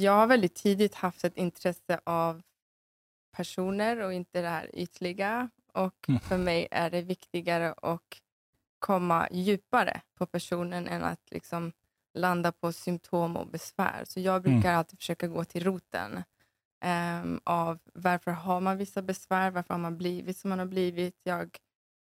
jag har väldigt tidigt haft ett intresse av personer och inte det här ytliga. Och Mm. för mig är det viktigare att komma djupare på personen än att liksom landa på symptom och besvär. Så jag brukar alltid försöka gå till roten ehm, av varför har man vissa besvär, varför har man blivit som man har blivit. Jag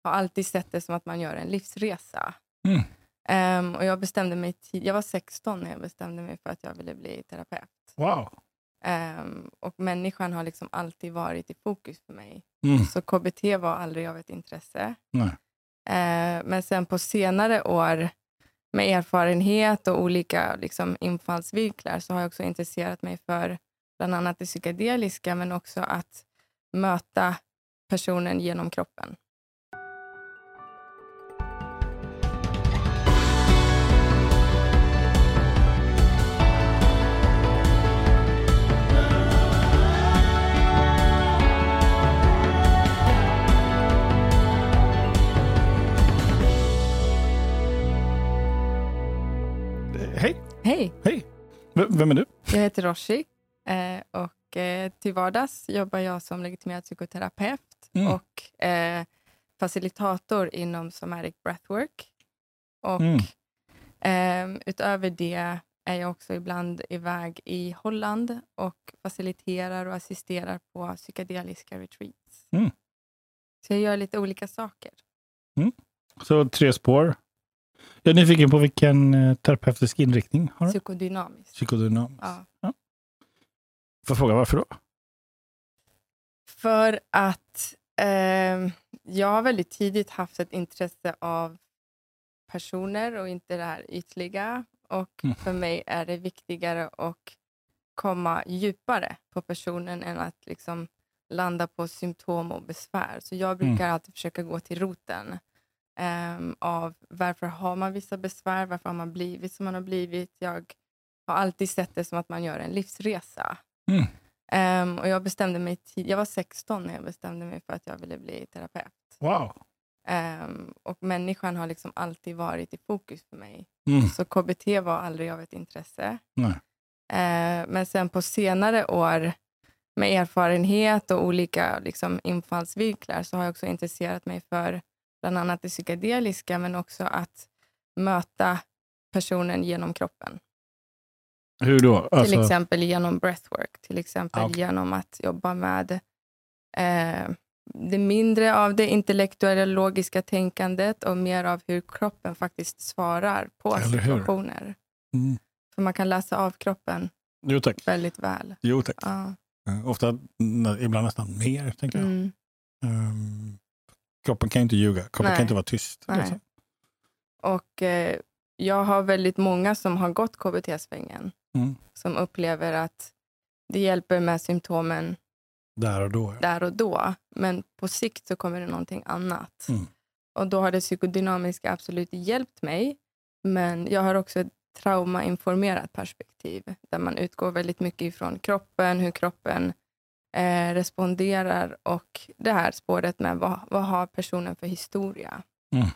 har alltid sett det som att man gör en livsresa. Mm. Ehm, och jag bestämde mig tid- jag var 16 när jag bestämde mig för att jag ville bli terapeut. Wow. Ehm, och människan har liksom alltid varit i fokus för mig. Mm. Så KBT var aldrig av ett intresse. Eh, men sen på senare år med erfarenhet och olika liksom, infallsvinklar så har jag också intresserat mig för bland annat det psykedeliska men också att möta personen genom kroppen. Hej. Hej. V- vem är du? jag heter Roshi eh, och eh, till vardags jobbar jag som legitimerad psykoterapeut Mm. och eh, facilitator inom somatic breathwork. Och Mm. utöver det är jag också ibland iväg i Holland och faciliterar och assisterar på psykedeliska retreats. Mm. Så jag gör lite olika saker. Så tre spår. Jag är nyfiken på vilken eh, terapeutisk inriktning har du? Psykodynamiskt. Psykodynamisk. Ja. Får jag fråga varför då? För att ehm, jag har väldigt tidigt haft ett intresse av personer och inte det här ytliga. Och Mm. för mig är det viktigare att komma djupare på personen än att liksom landa på symptom och besvär. Så jag brukar alltid försöka gå till roten ehm, av varför har man vissa besvär, varför har man blivit som man har blivit. Jag har alltid sett det som att man gör en livsresa. Mm. Ehm, och jag bestämde mig jag var 16 när jag bestämde mig för att jag ville bli terapeut. Wow. Ehm, och människan har liksom alltid varit i fokus för mig. Mm. Så KBT var aldrig av ett intresse. Ehm, men sen på senare år med erfarenhet och olika liksom, infallsvinklar så har jag också intresserat mig för bland annat det psykedeliska men också att möta personen genom kroppen. Hur då? Till Alltså, exempel genom breathwork, till exempel okej. genom att jobba med eh, det mindre av det intellektuella logiska tänkandet och mer av hur kroppen faktiskt svarar på situationer. Mm. För man kan läsa av kroppen Jo väldigt väl. Jo, tack. Ja. Eh, Ofta, ibland nästan mer, tänker jag. Mm. Ehm, kroppen kan inte ljuga. Kroppen Nej. kan inte vara tyst. Liksom. Och eh, jag har väldigt många som har gått KBT-svängen Mm. som upplever att det hjälper med symptomen Där och då. Ja. där och då. Men på sikt så kommer det någonting annat. Mm. Och då har det psykodynamiska absolut hjälpt mig. Men jag har också ett traumainformerat perspektiv där man utgår väldigt mycket ifrån kroppen, hur kroppen eh, responderar och det här spåret med vad, vad har personen för historia? Mm.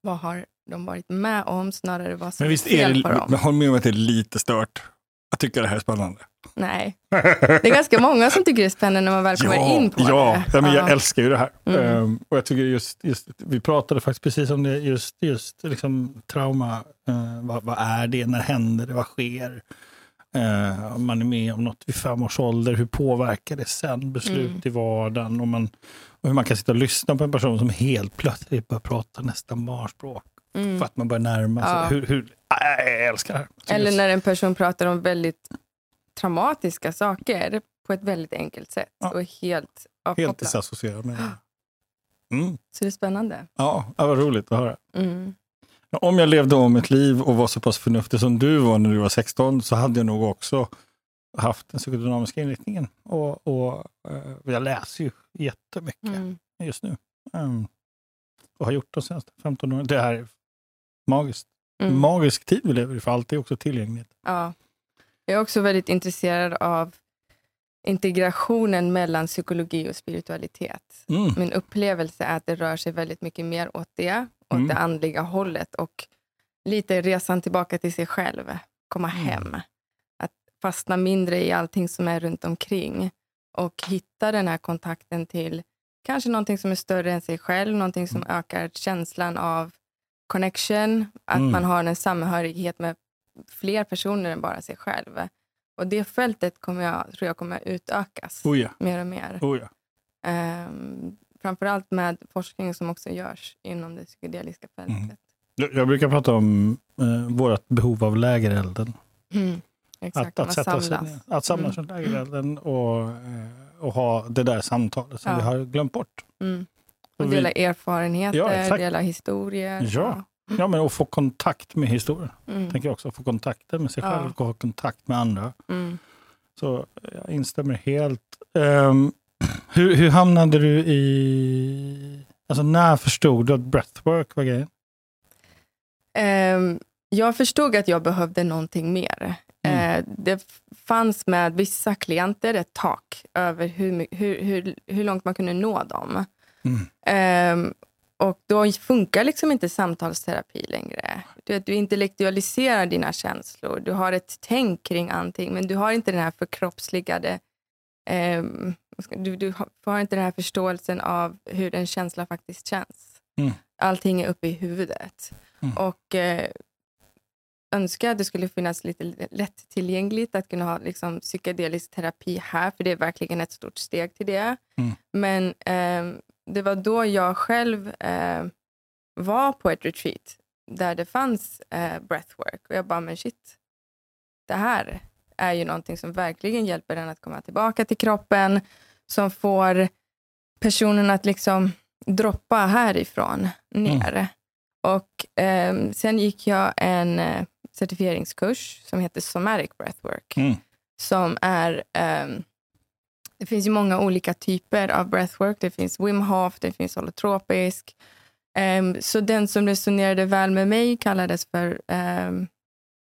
Vad har de varit med om snarare vad som Men visst är fel på dem? men håll med om att det är lite stört. Jag tycker det här är spännande. Nej, det är ganska många som tycker det är spännande när man väl kommer in på ja, det. Ja, men jag Ja. älskar ju det här. Mm. Ehm, och jag tycker just, just, vi pratade faktiskt precis om det, just, just liksom trauma. Eh, vad, vad är det? När händer det? Vad sker? Eh, om man är med om något vid fem års ålder, hur påverkar det sen beslut Mm. i vardagen? Och, man, och hur man kan sitta och lyssna på en person som helt plötsligt börjar prata nästan barnspråk. Mm. För att man börjar närma sig. Ja. Hur, hur, äh, jag älskar det Eller när en person pratar om väldigt traumatiska saker på ett väldigt enkelt sätt Ja. och helt Helt avkopplat. disassocierad med det. Mm. Så det är spännande. Ja, ja, vad roligt att höra. Mm. Om jag levde om mitt liv och var så pass förnuftig som du var när du var 16 så hade jag nog också haft den psykodynamiska inriktningen. Och, och eh, jag läser ju jättemycket Mm. just nu. Um, och har gjort de senaste 15 åren. Det här är magiskt. Mm. Magisk tid vi lever i, för allt är också tillgängligt. Ja. Jag är också väldigt intresserad av integrationen mellan psykologi och spiritualitet. Mm. Min upplevelse är att det rör sig väldigt mycket mer åt det, åt Mm. det andliga hållet och lite resan tillbaka till sig själv, komma Mm. hem. Att fastna mindre i allting som är runt omkring och hitta den här kontakten till kanske någonting som är större än sig själv, någonting som Mm. ökar känslan av connection, att Mm. man har en samhörighet med fler personer än bara sig själv. Och det fältet kommer jag, tror jag kommer utökas Oh ja, mer och mer. oh ja. Um, framförallt med forskning som också görs inom det psykedeliska fältet. Mm. Jag brukar prata om eh, vårt behov av lägerelden. Mm. Exakt, Att, att, sätta sig samlas. ner, att samlas Mm. runt lägerelden och, eh, och ha det där samtalet som Ja. vi har glömt bort. Mm. Och vi- dela erfarenheter, Ja, exakt. dela historier. Ja. Ja, men att få kontakt med historien. Mm. Tänker jag också. Få kontakter med sig Ja. själv och ha kontakt med andra. Mm. Så jag instämmer helt. Ehm, hur, hur hamnade du i... Alltså när förstod du att breathwork var grejen? Ehm, jag förstod att jag behövde någonting mer. Mm. Eh, det fanns med vissa klienter ett tak över hur, hur, hur, hur långt man kunde nå dem. Mm. Ehm, och då funkar liksom inte samtalsterapi längre. Du, du intellektualiserar dina känslor. Du har ett tänk kring allting, men du har inte den här förkroppsligade... ska- du, du har inte den här förståelsen av hur en känsla faktiskt känns. Mm. Allting är uppe i huvudet. Mm. Och eh, önskar att det skulle finnas lite lättillgängligt att kunna ha liksom, psykedelisk terapi här, för det är verkligen ett stort steg till det. Mm. Men eh, det var då jag själv eh, var på ett retreat där det fanns eh, breathwork och jag bara, men shit, det här är ju någonting som verkligen hjälper en att komma tillbaka till kroppen, som får personen att liksom droppa härifrån ner. Och eh, sen gick jag en eh, certifieringskurs som heter Somatic Breathwork. Mm. Som är, ehm, det finns ju många olika typer av breathwork. Det finns Wim Hof, det finns holotropisk. Ehm, så den som resonerade väl med mig kallades för um,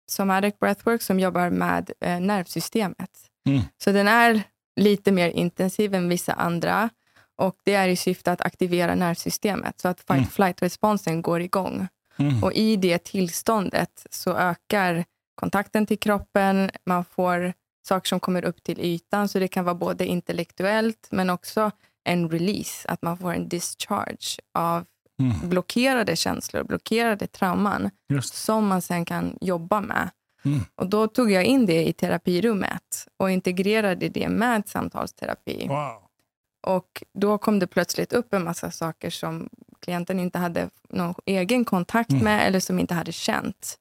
Somatic Breathwork som jobbar med eh, nervsystemet. Mm. Så den är lite mer intensiv än vissa andra. Och Det är i syfte att aktivera nervsystemet så att Mm. fight-flight-responsen går igång. Mm. Och I det tillståndet så ökar kontakten till kroppen. Man får saker som kommer upp till ytan. Så det kan vara både intellektuellt men också en release. Att man får en discharge av Mm. blockerade känslor, blockerade trauman Just. som man sen kan jobba med. Mm. Och Då tog jag in det i terapirummet och integrerade det med samtalsterapi. Wow. Och Då kom det plötsligt upp en massa saker som klienten inte hade någon egen kontakt Mm. med eller som inte hade känt.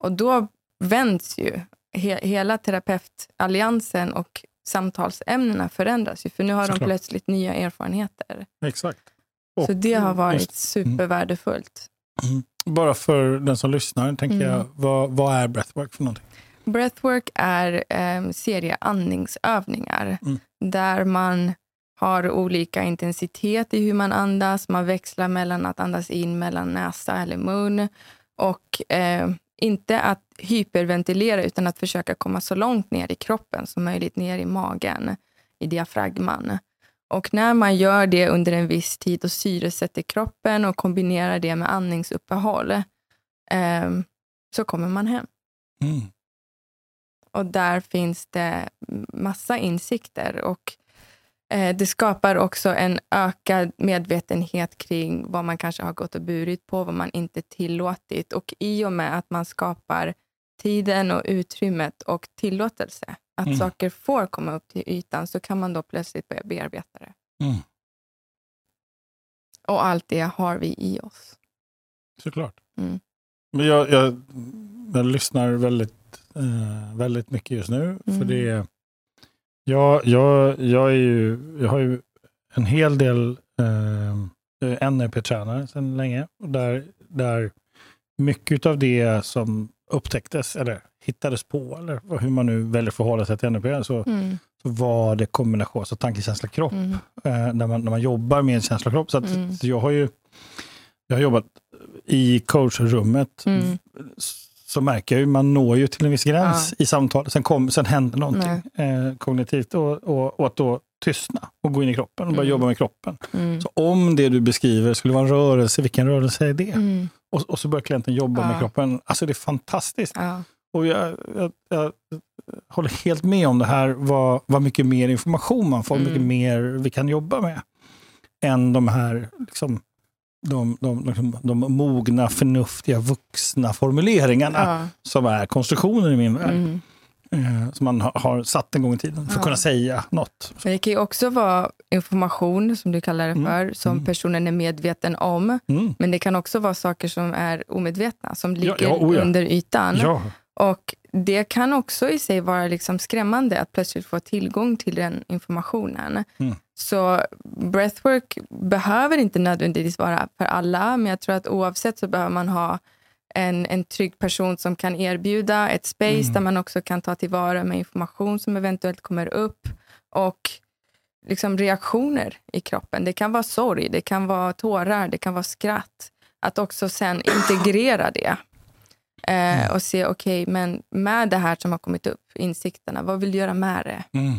Och då vänds ju he hela terapeutalliansen och samtalsämnena förändras ju, för nu har de Såklart. plötsligt nya erfarenheter. Exakt. Så det har varit just- supervärdefullt. Bara för den som lyssnar, tänker Mm. jag, vad, vad är breathwork för någonting? Breathwork är en serie andningsövningar Mm. där man har olika intensitet i hur man andas. Man växlar mellan att andas in mellan näsa eller mun. Och eh, inte att hyperventilera utan att försöka komma så långt ner i kroppen som möjligt, ner i magen, i diafragman. Och när man gör det under en viss tid och syresätter kroppen och kombinerar det med andningsuppehåll eh, så kommer man hem. Mm. Och där finns det massa insikter. Och eh, Det skapar också en ökad medvetenhet kring vad man kanske har gått och burit på, vad man inte tillåtit. Och i och med att man skapar tiden och utrymmet och tillåtelse, att Mm. saker får komma upp till ytan, så kan man då plötsligt börja bearbeta det. Mm. Och allt det har vi i oss. Såklart. Mm. Men jag, jag, jag lyssnar väldigt, eh, väldigt mycket just nu. För Mm. det jag, jag, jag, är ju, jag har ju en hel del eh, NLP-tränare sedan länge. Där, där mycket av det som upptäcktes eller hittades på, eller hur man nu väljer att förhålla sig till NLP, så, Mm. så var det kombination, så tanke, känsla, kropp. Mm. eh, när, man, när man jobbar med känsla och kropp. Så, att, Mm. så jag har ju jag har jobbat i coachrummet. Mm. Så märker jag ju, man når ju till en viss gräns i samtalet. Sen, kom, sen händer någonting eh, kognitivt och, och, och att då tystna och gå in i kroppen och börja Mm. jobba med kroppen. Mm. Så om det du beskriver skulle vara en rörelse, vilken rörelse är det? Och, och så börjar klienten jobba Ja. med kroppen. Alltså det är fantastiskt. Ja. Och jag, jag, jag håller helt med om det här, vad, vad mycket mer information man får, mm. mycket mer vi kan jobba med. Än de här liksom, de, de, de, de mogna, förnuftiga, vuxna formuleringarna ja. som är konstruktionen i min värld. Mm. Eh, som man har, har, satt en gång i tiden för att kunna säga något. Men det kan ju också vara information, som du kallar det mm. för, mm. som mm. personen är medveten om. Mm. Men det kan också vara saker som är omedvetna, som ligger ja, ja. under ytan. Och det kan också i sig vara liksom skrämmande att plötsligt få tillgång till den informationen. Mm. Så breathwork behöver inte nödvändigtvis vara för alla, men jag tror att oavsett så behöver man ha en, en trygg person som kan erbjuda ett space mm. där man också kan ta tillvara med information som eventuellt kommer upp och liksom reaktioner i kroppen. Det kan vara sorg, det kan vara tårar, det kan vara skratt. Att också sen integrera det eh, mm. och se, okej, okay, men med det här som har kommit upp, insikterna, vad vill du göra med det? Mm.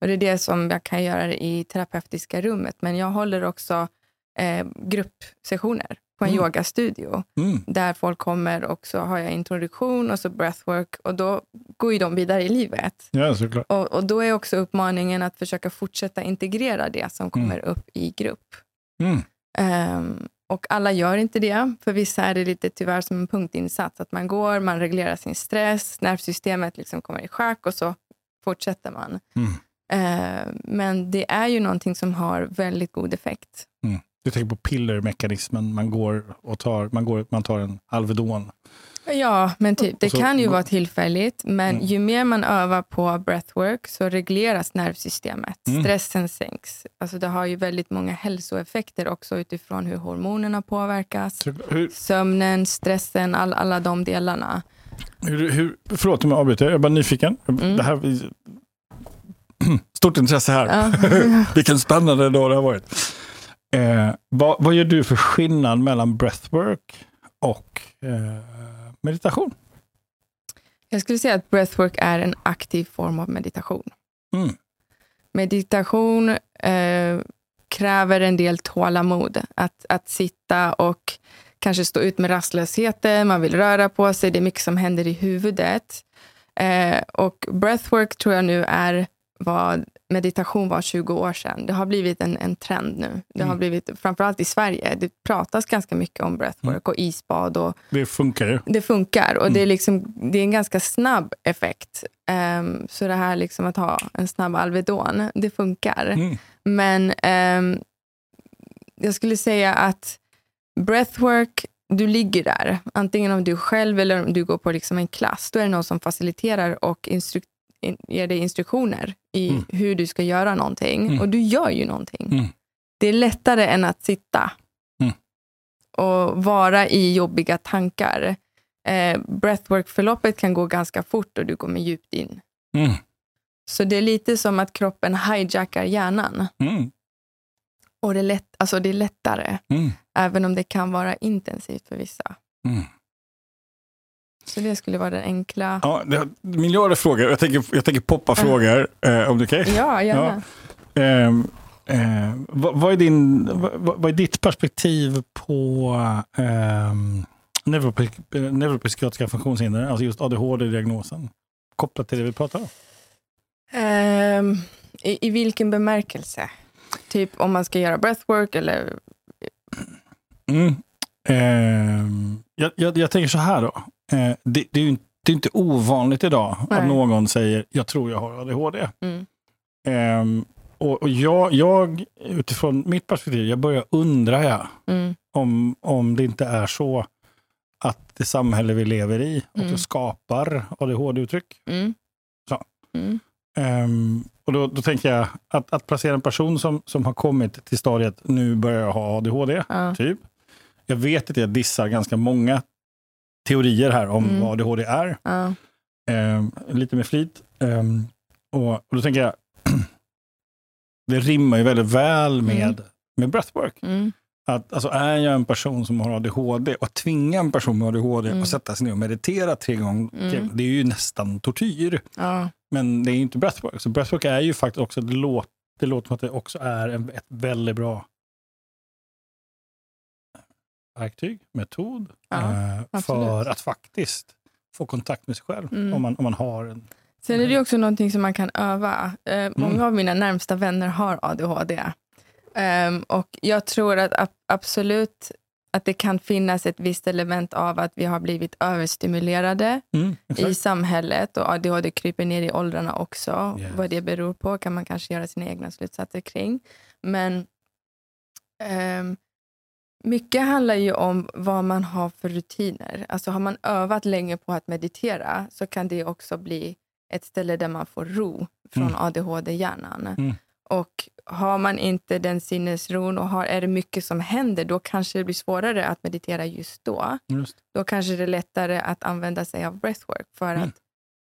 Och Det är det som jag kan göra i terapeutiska rummet, men jag håller också eh, gruppsessioner på en mm. yogastudio. Mm. Där folk kommer och så har jag introduktion och så breathwork och då går ju de vidare i livet. Ja, såklart. Och, och då är också uppmaningen att försöka fortsätta integrera det som kommer mm. upp i grupp. Um, och alla gör inte det. För vissa är det lite tyvärr som en punktinsats. Att man går, man reglerar sin stress, nervsystemet liksom kommer i schack och så fortsätter man. Mm. Uh, men det är ju någonting som har väldigt god effekt. Mm. Du tänker på pillermekanismen, man går och tar, man går, man tar en Alvedon. Ja, men typ. Det så, kan ju vara tillfälligt, men mm. ju mer man övar på breathwork så regleras nervsystemet. Mm. Stressen sänks. Alltså det har ju väldigt många hälsoeffekter också utifrån hur hormonerna påverkas. Hur? Sömnen, stressen, all, alla de delarna. Hur, hur, förlåt om jag avbryter, jag är bara nyfiken. Mm. Det här, stort intresse här. Ja. Vilken spännande dag det har varit. Eh, vad, vad gör du för skillnad mellan breathwork och eh, meditation? Jag skulle säga att breathwork är en aktiv form av meditation. Mm. Meditation eh, kräver en del tålamod. Att, att sitta och kanske stå ut med rastlösheten, man vill röra på sig, det är mycket som händer i huvudet. Eh, och breathwork tror jag nu är vad meditation var 20 år sedan. Det har blivit en, en trend nu. Det mm. har blivit, framförallt i Sverige. Det pratas ganska mycket om breathwork mm. och isbad. Och det funkar ju. Det funkar och mm. det, är liksom, det är en ganska snabb effekt. Um, så det här liksom att ha en snabb Alvedon, det funkar. Mm. Men um, jag skulle säga att breathwork du ligger där, antingen om du själv eller om du går på liksom en klass, då är det någon som faciliterar och instru ger dig instruktioner i mm. hur du ska göra någonting. Mm. Och du gör ju någonting. Mm. Det är lättare än att sitta mm. och vara i jobbiga tankar. Eh, Breathwork-förloppet kan gå ganska fort och du kommer djupt in. Mm. Så det är lite som att kroppen hijackar hjärnan. Och det är, lätt, alltså det är lättare, även om det kan vara intensivt för vissa. Så det skulle vara den enkla... Ja, det, miljarder frågor. Jag tänker, jag tänker poppa frågor, eh, om du är okej? Ja, gärna. Ja. Eh, eh, vad, vad, är din, vad, vad, är ditt perspektiv på eh, neuropsykiatriska funktionshinder, alltså just ADHD-diagnosen, kopplat till det vi pratar om? Um, i, I vilken bemärkelse? Typ om man ska göra breathwork eller? Mm. Um, jag, jag, jag, tänker så här då. Eh, det, det, är ju det är inte ovanligt idag Nej. att någon säger jag tror jag har ADHD. Mm. Eh, och, och jag, jag, utifrån mitt perspektiv, jag börjar undra ja, mm. om, om det inte är så att det samhälle vi lever i också mm. skapar ADHD-uttryck. Mm. Um, och då, då tänker jag att, att placera en person som, som har kommit till stadiet nu börjar jag ha ADHD, ja. typ. Jag vet att jag dissar ganska många teorier här om mm. vad ADHD är. Ja. Eh, lite med flit. Eh, och, och, då tänker jag, det rimmar ju väldigt väl med, mm. med breathwork. Mm. Att, alltså, är jag en person som har ADHD och tvinga en person med ADHD mm. att sätta sig ner och meditera tre gånger, mm. det är ju nästan tortyr. Ja. Men det är inte breathwork. Så breathwork är ju faktiskt också, det låter, det låter som att det också är en, ett väldigt bra verktyg, metod, ja, eh, för att faktiskt få kontakt med sig själv. Mm. Om, man, om man har en... Sen är det också någonting som man kan öva. Eh, många av mina närmsta vänner har ADHD. Ehm, och jag tror att ab- absolut att det kan finnas ett visst element av att vi har blivit överstimulerade Mm, i samhället och ADHD kryper ner i åldrarna också. Yes. Vad det beror på kan man kanske göra sina egna slutsatser kring. Men ehm, mycket handlar ju om vad man har för rutiner. Alltså har man övat länge på att meditera så kan det också bli ett ställe där man får ro från Mm. ADHD-hjärnan. Mm. Och har man inte den sinnesron och har, är det mycket som händer, då kanske det blir svårare att meditera just då Just. då kanske det är lättare att använda sig av breathwork för Mm. att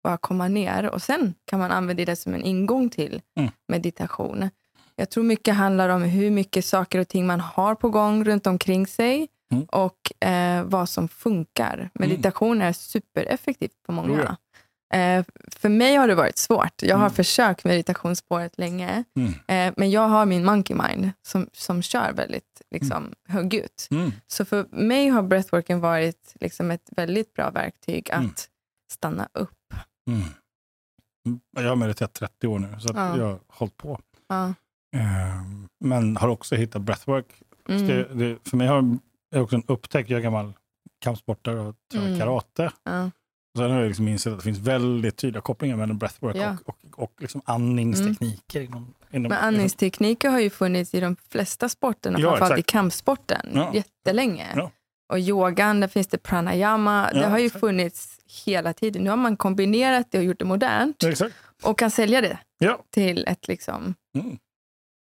bara komma ner. Och Sen kan man använda det som en ingång till Mm. meditation. Jag tror mycket handlar om hur mycket saker och ting man har på gång runt omkring sig Mm. och eh, vad som funkar. Meditation är supereffektivt på många. Oh Eh, för mig har det varit svårt. Jag har Mm. försökt meditationsspåret länge. Mm. Eh, men jag har min monkey mind som, som kör väldigt liksom, högljutt. Mm. Så för mig har breathworken varit liksom ett väldigt bra verktyg att Mm. stanna upp. Mm. Mm. Jag har mediterat 30 år nu, så Ja. jag har hållit på. Ja. Ehm, Men har också hittat breathwork. Mm. Det, det, för mig har det också en upptäckt, jag är gammal kampsportare och tränar Mm. karate. Ja. Sen har jag liksom insett att det finns väldigt tydliga kopplingar mellan breathwork Ja. Mm. och, och, och liksom andningstekniker. Inom, inom, Men andningstekniker har ju funnits i de flesta sporterna, Ja, framförallt i exakt. kampsporten, Ja. jättelänge. Ja. Och yogan, där finns det pranayama. Ja, det har ju exakt. funnits hela tiden. Nu har man kombinerat det och gjort det modernt och kan sälja det till ett liksom Mm.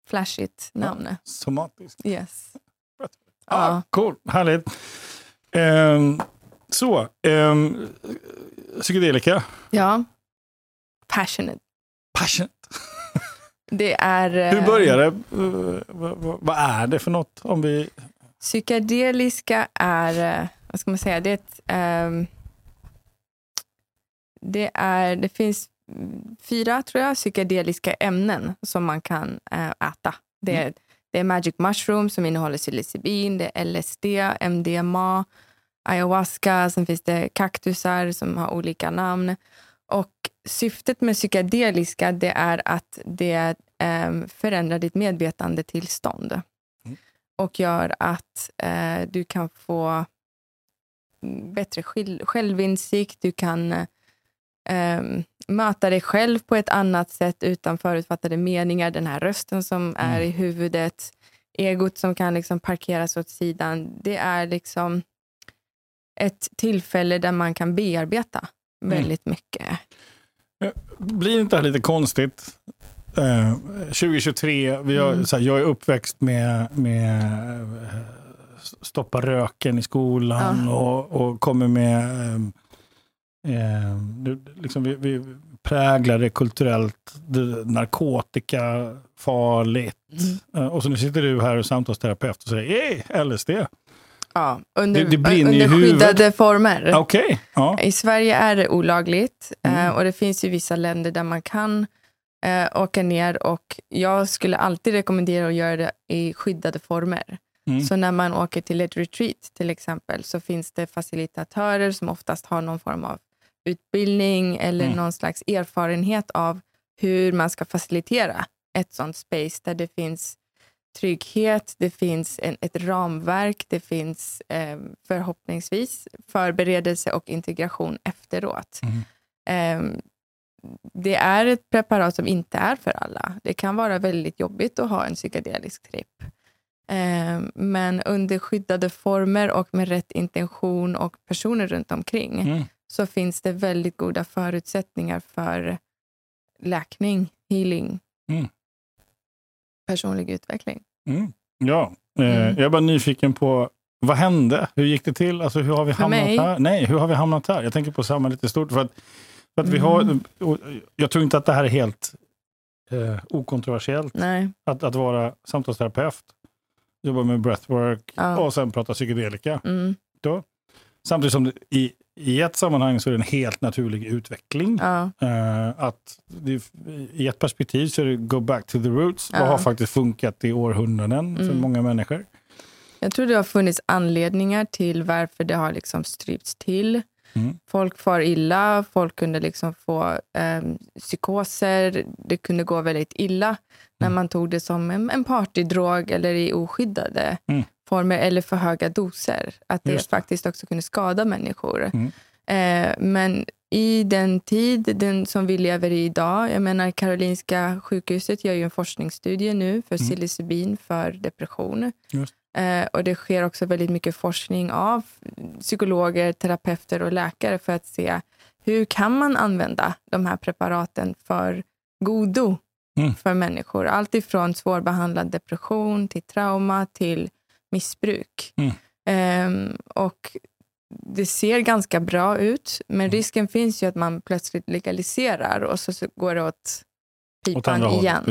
Flashigt namn. Somatisk. Yes. Ja, Ja. cool. Härligt. Ehm, så, um, psykedelika. Ja. Passionate. Passion. Det är... Hur eh, börjar det? Vad, är det för något? Om vi... Psykedeliska är, eh, vad ska man säga, det är ett, ehm, det, är, det finns fyra, tror jag, psykedeliska ämnen som man kan eh, äta. Det är, det är magic mushroom som innehåller psilocybin, det är LSD, MDMA, ayahuasca, sen finns det kaktusar som har olika namn. Och syftet med psykedeliska det är att det eh, förändrar ditt medvetandetillstånd och gör att eh, du kan få mm, bättre själv- självinsikt. Du kan eh, möta dig själv på ett annat sätt utan förutfattade meningar. Den här rösten som är i huvudet, egot som kan liksom parkeras åt sidan. Det är liksom ett tillfälle där man kan bearbeta väldigt mycket. Blir inte det här lite konstigt? Eh, 2023, vi har, Mm. här, jag är uppväxt med, med eh, stoppa röken i skolan Ja. och, och kommer med ehm, det- liksom vi, vi präglar det kulturellt, det, narkotika, farligt. Eh, och så nu sitter du här och samtalsterapeut och säger hey, LSD. Ja, under, Det- det under skyddade former. Okej, ja. I Sverige är det olagligt Mm. eh, och det finns ju vissa länder där man kan eh, åka ner och jag skulle alltid rekommendera att göra det i skyddade former. Mm. Så när man åker till ett retreat till exempel så finns det facilitatörer som oftast har någon form av utbildning eller Mm. någon slags erfarenhet av hur man ska facilitera ett sånt space där det finns trygghet, det finns en, ett ramverk, det finns eh, förhoppningsvis förberedelse och integration efteråt. Mm. Eh, det är ett preparat som inte är för alla. Det kan vara väldigt jobbigt att ha en psykedelisk tripp. Eh, men under skyddade former och med rätt intention och personer runt omkring Mm. Så finns det väldigt goda förutsättningar för läkning, healing, Mm. personlig utveckling. Mm. Ja, eh, Mm. jag är bara nyfiken på vad hände? Hur gick det till? Alltså, hur har vi För hamnat mig? här? Nej, hur har vi hamnat här? Jag tänker på samhället i stort. För att, för att vi har, Mm. jag tror inte att det här är helt eh, okontroversiellt. Nej. Att, att vara samtalsterapeut, jobba med breathwork Ja. och sen prata psykedelika. Mm. Samtidigt som det, i, i ett sammanhang så är det en helt naturlig utveckling. Ja. Eh, att det, I ett perspektiv så är det go back to the roots. Ja. Vad har faktiskt funkat i århundraden för Mm. många människor? Jag tror det har funnits anledningar till varför det har liksom strypts till. Mm. Folk far illa, folk kunde liksom få eh, psykoser. Det kunde gå väldigt illa när Mm. man tog det som en, en partydrog eller i oskyddade Mm. Former eller för höga doser. Att det, det. faktiskt också kunde skada människor. Mm. Eh, men i den tid den som vi lever i idag, jag menar Karolinska sjukhuset gör ju en forskningsstudie nu för Mm. psilocybin för depression. Eh, och det sker också väldigt mycket forskning av psykologer, terapeuter och läkare för att se hur kan man använda de här preparaten för godo Mm. för människor. Allt ifrån svårbehandlad depression till trauma till missbruk. Mm. Ehm, och det ser ganska bra ut, men Mm. risken finns ju att man plötsligt legaliserar och så, så går det åt Åt pipan hållet, igen.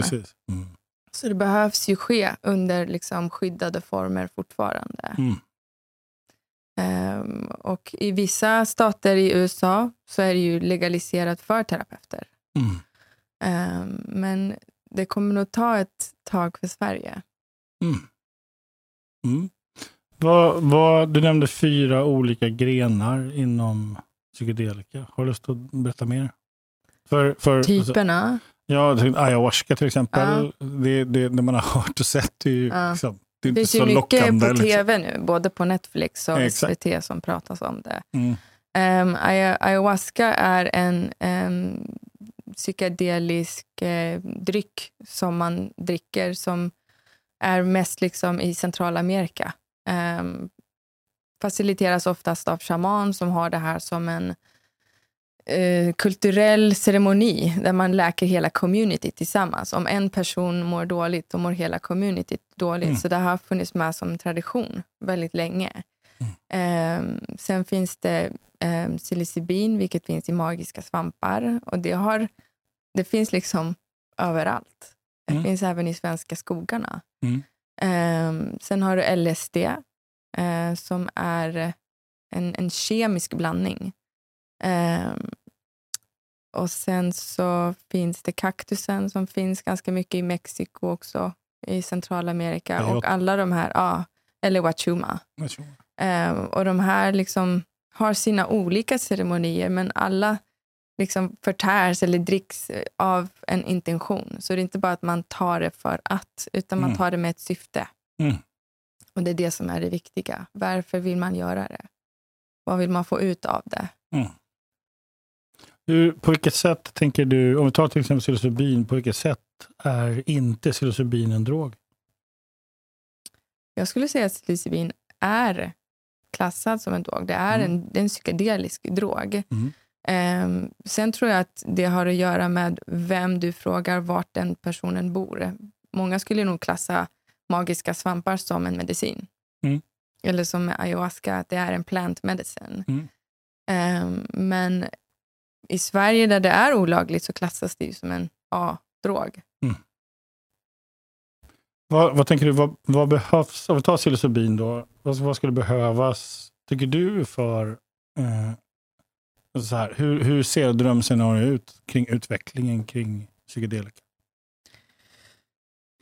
Mm. Så det behövs ju ske under liksom skyddade former fortfarande. Mm. Ehm, och I vissa stater i USA så är det ju legaliserat för terapeuter. Mm. Ehm, men det kommer nog ta ett tag för Sverige. Mm. Mm. Vad, vad, du nämnde fyra olika grenar inom psykedelika. Har du lust att berätta mer? För, för, alltså, Typerna. ja, jag tänkte ayahuasca till exempel. Det, det, det man har hört och sett är ju Ja. liksom, det är Det inte finns ju så mycket lockande. på liksom. tv nu, både på Netflix och Exakt. SVT som pratas om det. Mm. Um, ayahuasca är en um, psykedelisk eh, dryck som man dricker som är mest liksom i Centralamerika. Um, faciliteras oftast av shaman som har det här som en eh, kulturell ceremoni där man läker hela communityt tillsammans. Om en person mår dåligt, då mår hela communityt dåligt. Mm. Så det har funnits med som tradition väldigt länge. Ehm, sen finns det um, psilocybin, vilket finns i magiska svampar. Och det, har, det finns liksom överallt. Det Mm. finns även i svenska skogarna. Mm. Ehm, sen har du LSD, eh, som är en, en kemisk blandning. Ehm, och sen så finns det kaktusen som finns ganska mycket i Mexiko också, i Centralamerika. Peyote. Och alla de här, ja, eller wachuma. Tror. Ehm, och de här liksom har sina olika ceremonier, men alla liksom förtärs eller dricks av en intention. Så det är inte bara att man tar det för att, utan man Mm. tar det med ett syfte. Mm. Och det är det som är det viktiga. Varför vill man göra det? Vad vill man få ut av det? Hur, på vilket sätt tänker du, om vi tar till exempel psilocybin, på vilket sätt är inte psilocybin en drog? Jag skulle säga att psilocybin är klassad som en drog. Det är Mm. en, det är en psykedelisk drog. Mm. Ehm, sen tror jag att det har att göra med vem du frågar vart den personen bor. Många skulle nog klassa magiska svampar som en medicin. Mm. Eller som med ayahuasca, att det är en plant medicine. Mm. Ehm, men i Sverige där det är olagligt så klassas det ju som en A-drog. Vad, vad tänker du, vad, vad behövs, om vi tar psilocybin då, vad, vad skulle behövas, tycker du, för eh, så här, hur, hur ser drömscenariot ut kring utvecklingen kring psykedelika?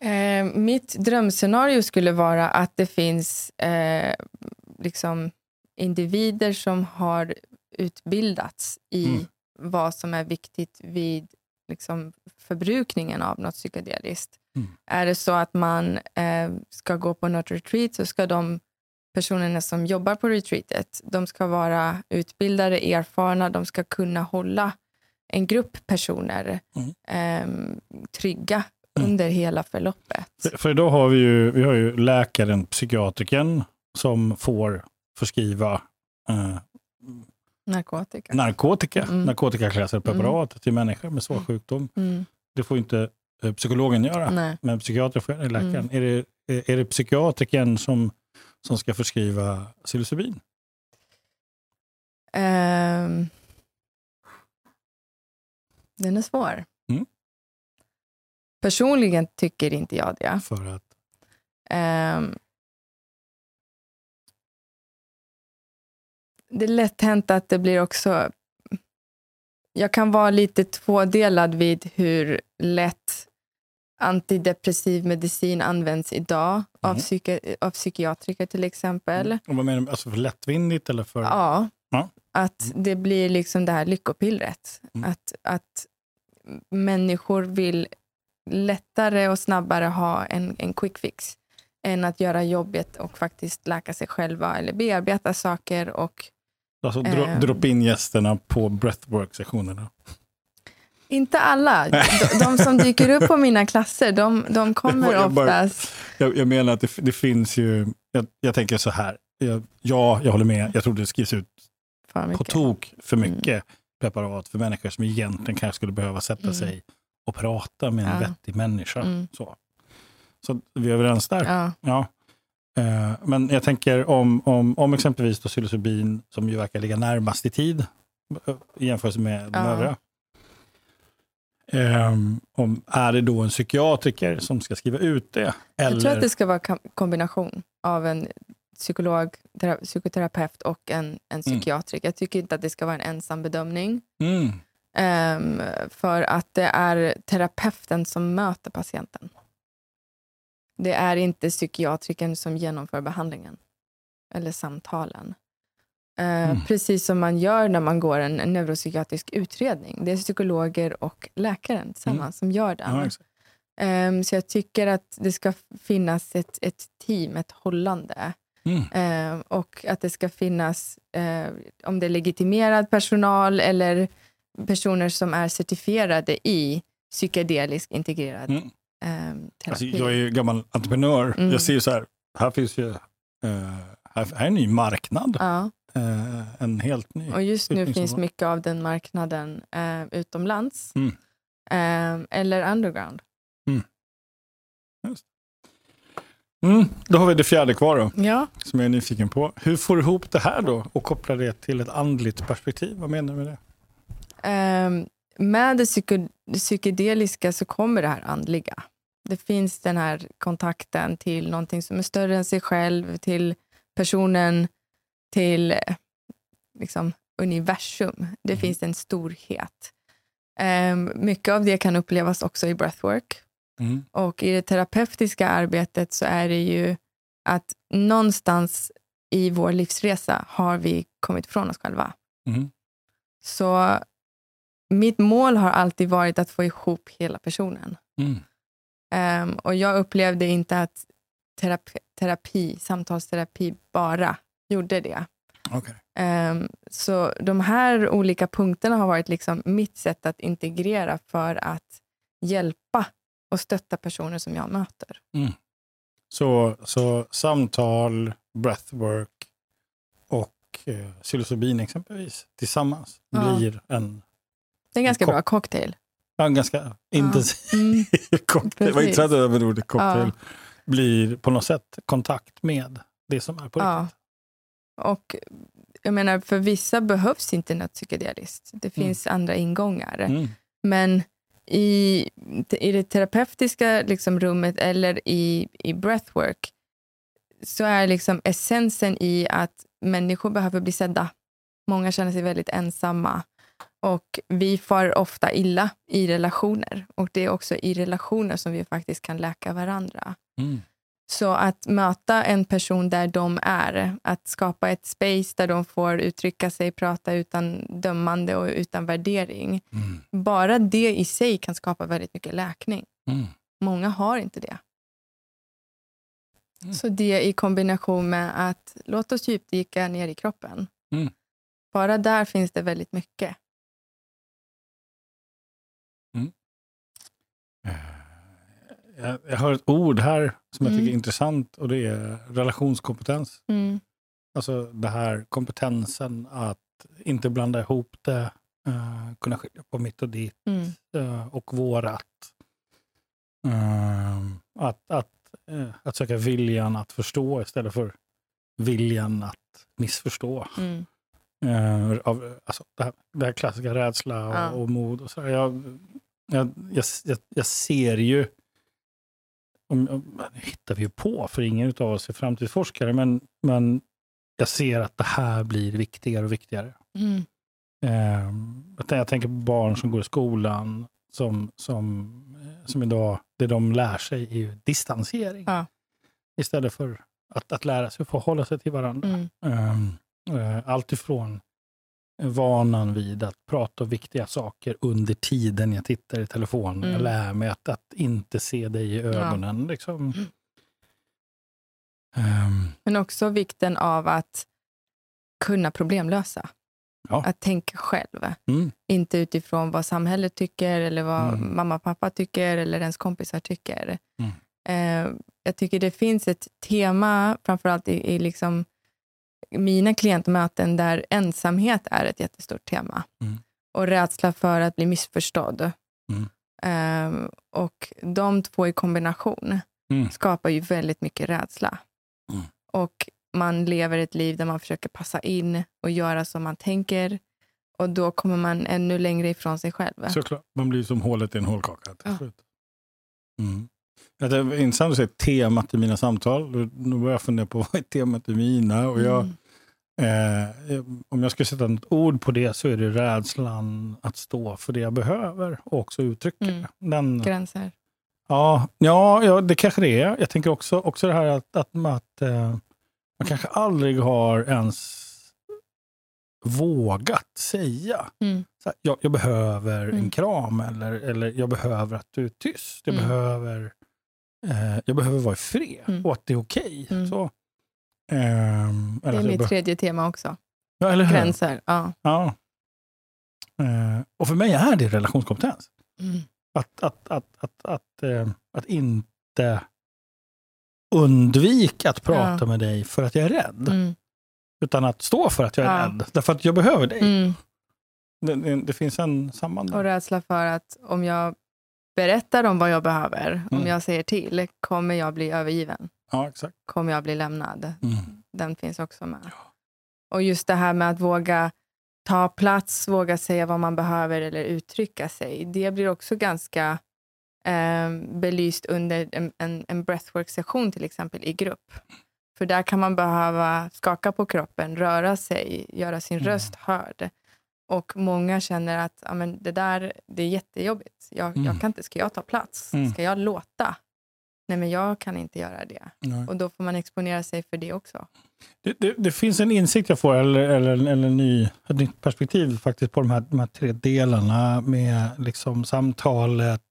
Eh, mitt drömscenario skulle vara att det finns eh, liksom individer som har utbildats i Mm. vad som är viktigt vid liksom, förbrukningen av något psykedeliskt. Mm. Är det så att man eh, ska gå på något retreat så ska de personerna som jobbar på retreatet de ska vara utbildade, erfarna, de ska kunna hålla en grupp personer eh, trygga Mm. under hela förloppet. För, för idag har vi ju, vi har ju läkaren, psykiatriken, som får förskriva eh, Narkotika. narkotika, Mm. narkotikaklassade preparat till människor med svår Mm. sjukdom. Mm. Det får inte eh, psykologen göra. Nej. Men psykiater får läkaren. Mm. Är, det, är, är det psykiatriken som, som ska förskriva psilocybin? Ehm, den är svår. Mm. Personligen tycker inte jag det. För att, Ehm, det är lätt hänt att det blir också... Jag kan vara lite tvådelad vid hur lätt antidepressiv medicin används idag av, Mm. psyki- av psykiatriker till exempel. och vad menar du, alltså för lättvindigt eller för... Ja. Ja. Att det blir liksom det här lyckopillret. Mm. Att, att människor vill lättare och snabbare ha en, en quick fix än att göra jobbet och faktiskt läka sig själva eller bearbeta saker. Och Alltså dro, Ehm. droppa in gästerna på breathwork-sessionerna. Inte alla. De, de som dyker upp på mina klasser, de, de kommer Jag bara- oftast... Jag, jag menar att det, det finns ju, jag, jag tänker så här, jag, ja, jag håller med, jag tror det skrivs ut på tok för mycket preparat för människor som egentligen kanske skulle behöva sätta Mm. sig och prata med en Ja. vettig människa. Mm. Så. så vi är överens där. Ja. Ja. Eh, men jag tänker om, om, om exempelvis då psilocybin, som ju verkar ligga närmast i tid eh, i jämförelse med de Ja. övriga. Om, är det då en psykiatriker som ska skriva ut det? Eller, Jag tror att det ska vara kam- kombination av en psykolog, tera- psykoterapeut och en, en psykiatriker. Jag tycker inte att det ska vara en ensam bedömning. mm, Ehm, för att det är terapeuten som möter patienten. Det är inte psykiatrikern som genomför behandlingen eller samtalen. Eh, Mm. Precis som man gör när man går en, en neuropsykiatrisk utredning. Det är psykologer och läkaren tillsammans som gör den. Mm. ja. Ehm, så jag tycker att det ska finnas ett, ett team, ett hållande. Mm, Ehm, och att det ska finnas, eh, om det är legitimerad personal eller personer som är certifierade i psykedelisk integrerad mm. ehm, Alltså, terapi. jag är ju gammal entreprenör. Mm. Jag ser ju så här, här finns ju här, här är en ny marknad. ja, Eh, en helt ny. och just nu finns mycket av den marknaden eh, utomlands Mm. ehm, eller underground. Mm, då har vi det fjärde kvar då, Ja, som jag är nyfiken på. Hur får du ihop det här då och koppla det till ett andligt perspektiv? Vad menar du med det? Ehm, med det psyko- det psykedeliska så kommer det här andliga. Det finns den här kontakten till någonting som är större än sig själv, till personen, till liksom, universum. Det Mm. finns en storhet. Ehm, mycket av det kan upplevas också i breathwork. Mm. Och i det terapeutiska arbetet så är det ju att någonstans i vår livsresa har vi kommit från oss själva. Mm. Så mitt mål har alltid varit att få ihop hela personen. Ehm, och jag upplevde inte att terapi, terapi, samtalsterapi bara gjorde det. Okej. Ehm, så de här olika punkterna har varit liksom mitt sätt att integrera för att hjälpa och stötta personer som jag möter. Så, så samtal, breathwork och eh, psilocybin exempelvis tillsammans Ja. blir en, Det är en ganska Ko- bra cocktail. en ganska intensiv Mm. cocktail. Vad Precis. intressant över ordet cocktail. Ja. Blir på något sätt kontakt med det som är på Ja. Och jag menar, för vissa behövs inte något psykedeliskt. Det finns andra ingångar. Mm. Men i, i det terapeutiska liksom rummet eller i, i breathwork så är liksom essensen i att människor behöver bli sedda. Många känner sig väldigt ensamma och vi far ofta illa i relationer. Och det är också i relationer som vi faktiskt kan läka varandra. Mm. Så att möta en person där de är, att skapa ett space där de får uttrycka sig, prata utan dömande och utan värdering. Mm. Bara det i sig kan skapa väldigt mycket läkning. Mm. Många har inte det. Mm. Så det i kombination med att låt oss djupdyka ner i kroppen. Mm. Bara där finns det väldigt mycket. Jag, jag hör ett ord här som jag tycker är Mm. intressant och det är relationskompetens. Mm. Alltså det här kompetensen att inte blanda ihop det, eh, kunna skilja på mitt och ditt eh, och vårat. Eh, att, att, eh, att söka viljan att förstå istället för viljan att missförstå. Mm. Eh, av, alltså det, här, det här klassiska rädsla och, Ja. och mod. Och så jag, jag, jag, jag ser ju, om, hittar vi ju på, för ingen av oss är framtidsforskare, men, men jag ser att det här blir viktigare och viktigare. Mm. Eh, jag tän- jag tänker på barn som går i skolan, som, som, eh, som idag, det de lär sig är ju distansering. Ja. Istället för att, att lära sig att förhålla sig till varandra. Mm. Um, uh, allt ifrån vanan vid att prata om viktiga saker under tiden jag tittar i telefonen. Mm. Jag lär mig att, att inte se dig i ögonen. Liksom. Ehm, Men också vikten av att kunna problemlösa. Ja. Att tänka själv. mm, Inte utifrån vad samhället tycker eller vad Mm. mamma och pappa tycker eller ens kompisar tycker. Mm. Eh, jag tycker det finns ett tema, framförallt i, i liksom mina klientmöten, där ensamhet är ett jättestort tema. Mm. Och rädsla för att bli missförstådd. Mm. Eh, och de två i kombination Mm. skapar ju väldigt mycket rädsla. Mm. Och man lever ett liv där man försöker passa in och göra som man tänker. Och då kommer man ännu längre ifrån sig själv. såklart. Man blir som hålet i en hålkaka till Ja. slut. Mm. Ja, Det är intressant att se temat i mina samtal. Nu nu börjar jag fundera på vad är temat i mina. Och jag, Mm. Eh, om jag ska sätta ett ord på det så är det rädslan att stå för det jag behöver och också uttrycka Mm. Den, Gränser. ja, ja, ja, det kanske det är. Jag tänker också, också det här att, att, att eh, man kanske aldrig har ens vågat säga Mm. så här, jag, jag behöver en Mm. kram eller, eller jag behöver att du är tyst. Jag, Mm. behöver, eh, jag behöver vara i fred Mm. och att det är okej. Mm. Så. Ehm, Det är mitt be- tredje tema också. ja, eller hur? Gränser. Ja. Ja. Eh, och för mig är det relationskompetens. Mm. Att, att, att, att, att, eh, att inte undvika att prata Ja. med dig för att jag är rädd. Mm. Utan att stå för att jag är Ja. rädd. Därför att jag behöver dig. Mm. Det, det, det finns en samband. Och rädsla för att om jag berättar om vad jag behöver, om Mm. jag säger till, kommer jag bli övergiven? Ja, exakt. Kommer jag bli lämnad? Mm. Den finns också med. Och just det här med att våga ta plats, våga säga vad man behöver eller uttrycka sig. Det blir också ganska eh, belyst under en, en, en breathwork-session till exempel i grupp. För där kan man behöva skaka på kroppen, röra sig, göra sin Mm. röst hörd. Och många känner att ja, men det där det är jättejobbigt. Jag, Mm. jag kan inte, ska jag ta plats? Mm. Ska jag låta? Nej, men jag kan inte göra det. Nej. Och då får man exponera sig för det också. Det, det, det finns en insikt jag får, eller, eller, eller en ny, ett nytt perspektiv faktiskt på de här, de här tre delarna med liksom samtalet,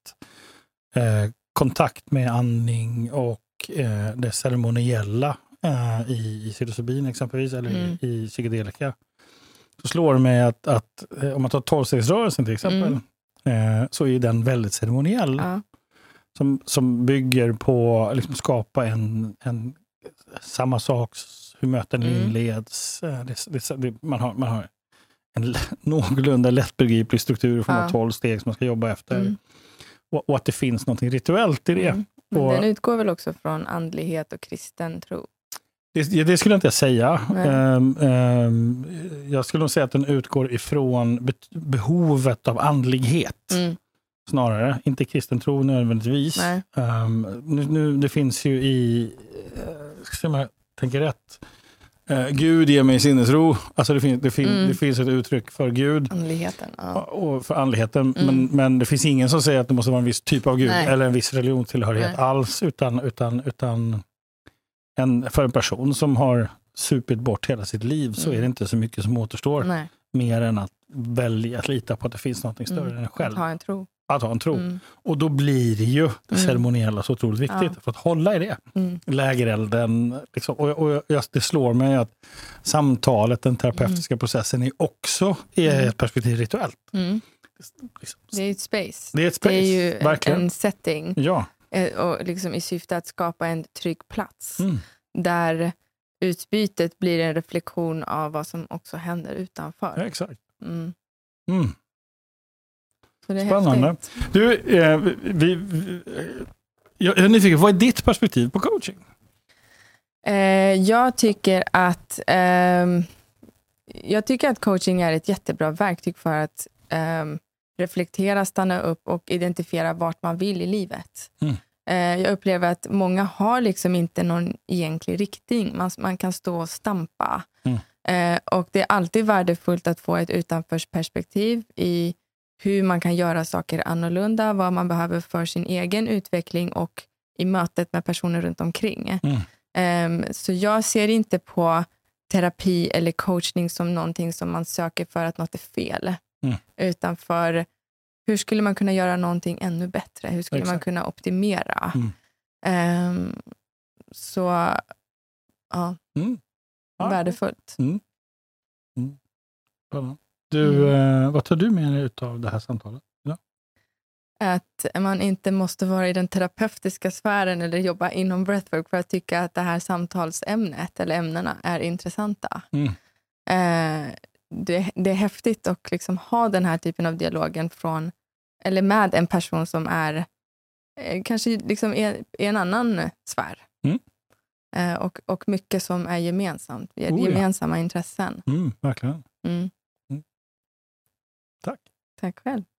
eh, kontakt med andning och eh, det ceremoniella eh, i, i psilocybin exempelvis, eller Mm. i, i psykedelika. Så slår det mig att, att eh, om man tar tolvstegsrörelsen till exempel, eh, så är den väldigt ceremoniell. Ja. Som, som bygger på att liksom skapa en, en samma sak, hur möten Mm. inleds. Eh, Det, det, det, man, har, man har en någorlunda lättbegriplig struktur från Ja. tolv steg som man ska jobba efter. Mm. Och, och att det finns något rituellt i det. Mm. Men Och- den utgår väl också från andlighet och kristen tro? Det, det skulle jag inte säga. Ehm, ehm, jag skulle nog säga att den utgår ifrån behovet av andlighet. Mm. Snarare, inte kristen tro nödvändigtvis. Ehm, nu, nu, det finns ju i, uh, ska se om jag tänker rätt, Eh, Gud ger mig sinnesro. Alltså det, finns, det, fin, Mm. det finns ett uttryck för Gud Andligheten. Ja. och för andligheten. Mm. Men, men det finns ingen som säger att det måste vara en viss typ av Gud Nej. eller en viss religionstillhörighet Nej. alls. Utan, utan, utan en, för en person som har supit bort hela sitt liv så Mm. är det inte så mycket som återstår. Nej. Mer än att välja att lita på att det finns något större Mm. än en själv. Att ha en tro. Att ha en tro. Mm. Och då blir det ju det Mm. ceremoniella så otroligt viktigt. Ja. För att hålla i det. Mm. Lägerelden. Liksom. Och, och jag, det slår mig att samtalet, den terapeutiska processen, är också i Mm. ett perspektiv rituellt. Mm. Liksom. Det är ett space. Det är ett space, Det är ju en, verkligen. en setting Ja. eh, och liksom i syfte att skapa en trygg plats Mm. där utbytet blir en reflektion av vad som också händer utanför. ja, exakt. Mm. Mm. Så det är Spännande. häftigt. Du, eh, vi, vi, eh, jag är nyfiken, vad är ditt perspektiv på coaching? Eh, jag tycker att ehm, jag tycker att coaching är ett jättebra verktyg för att ehm, reflektera, stanna upp och identifiera vart man vill i livet. Mm. Eh, jag upplever att många har liksom inte någon egentlig riktning. Man, man kan stå och stampa. Mm. Eh, och Det är alltid värdefullt att få ett utanförsperspektiv i hur man kan göra saker annorlunda, vad man behöver för sin egen utveckling och i mötet med personer runt omkring. Mm. Ehm, så jag ser inte på terapi eller coachning som någonting som man söker för att något är fel. Mm. Utan för hur skulle man kunna göra någonting ännu bättre? Hur skulle man Exakt. kunna optimera? Mm. Ehm, så ja, Mm. Ja. värdefullt. Bra. Du, Mm. eh, vad tar du med dig av det här samtalet? Att man inte måste vara i den terapeutiska sfären eller jobba inom breathwork för att tycka att det här samtalsämnet eller ämnena är intressanta. Mm. Eh, det, det är häftigt att liksom ha den här typen av dialogen från, eller med en person som är eh, kanske liksom i, i en annan sfär. Mm. Eh, och, och mycket som är gemensamt. Vi har Oh ja. gemensamma intressen. Mm, verkligen. Mm. Tack. Tack själv.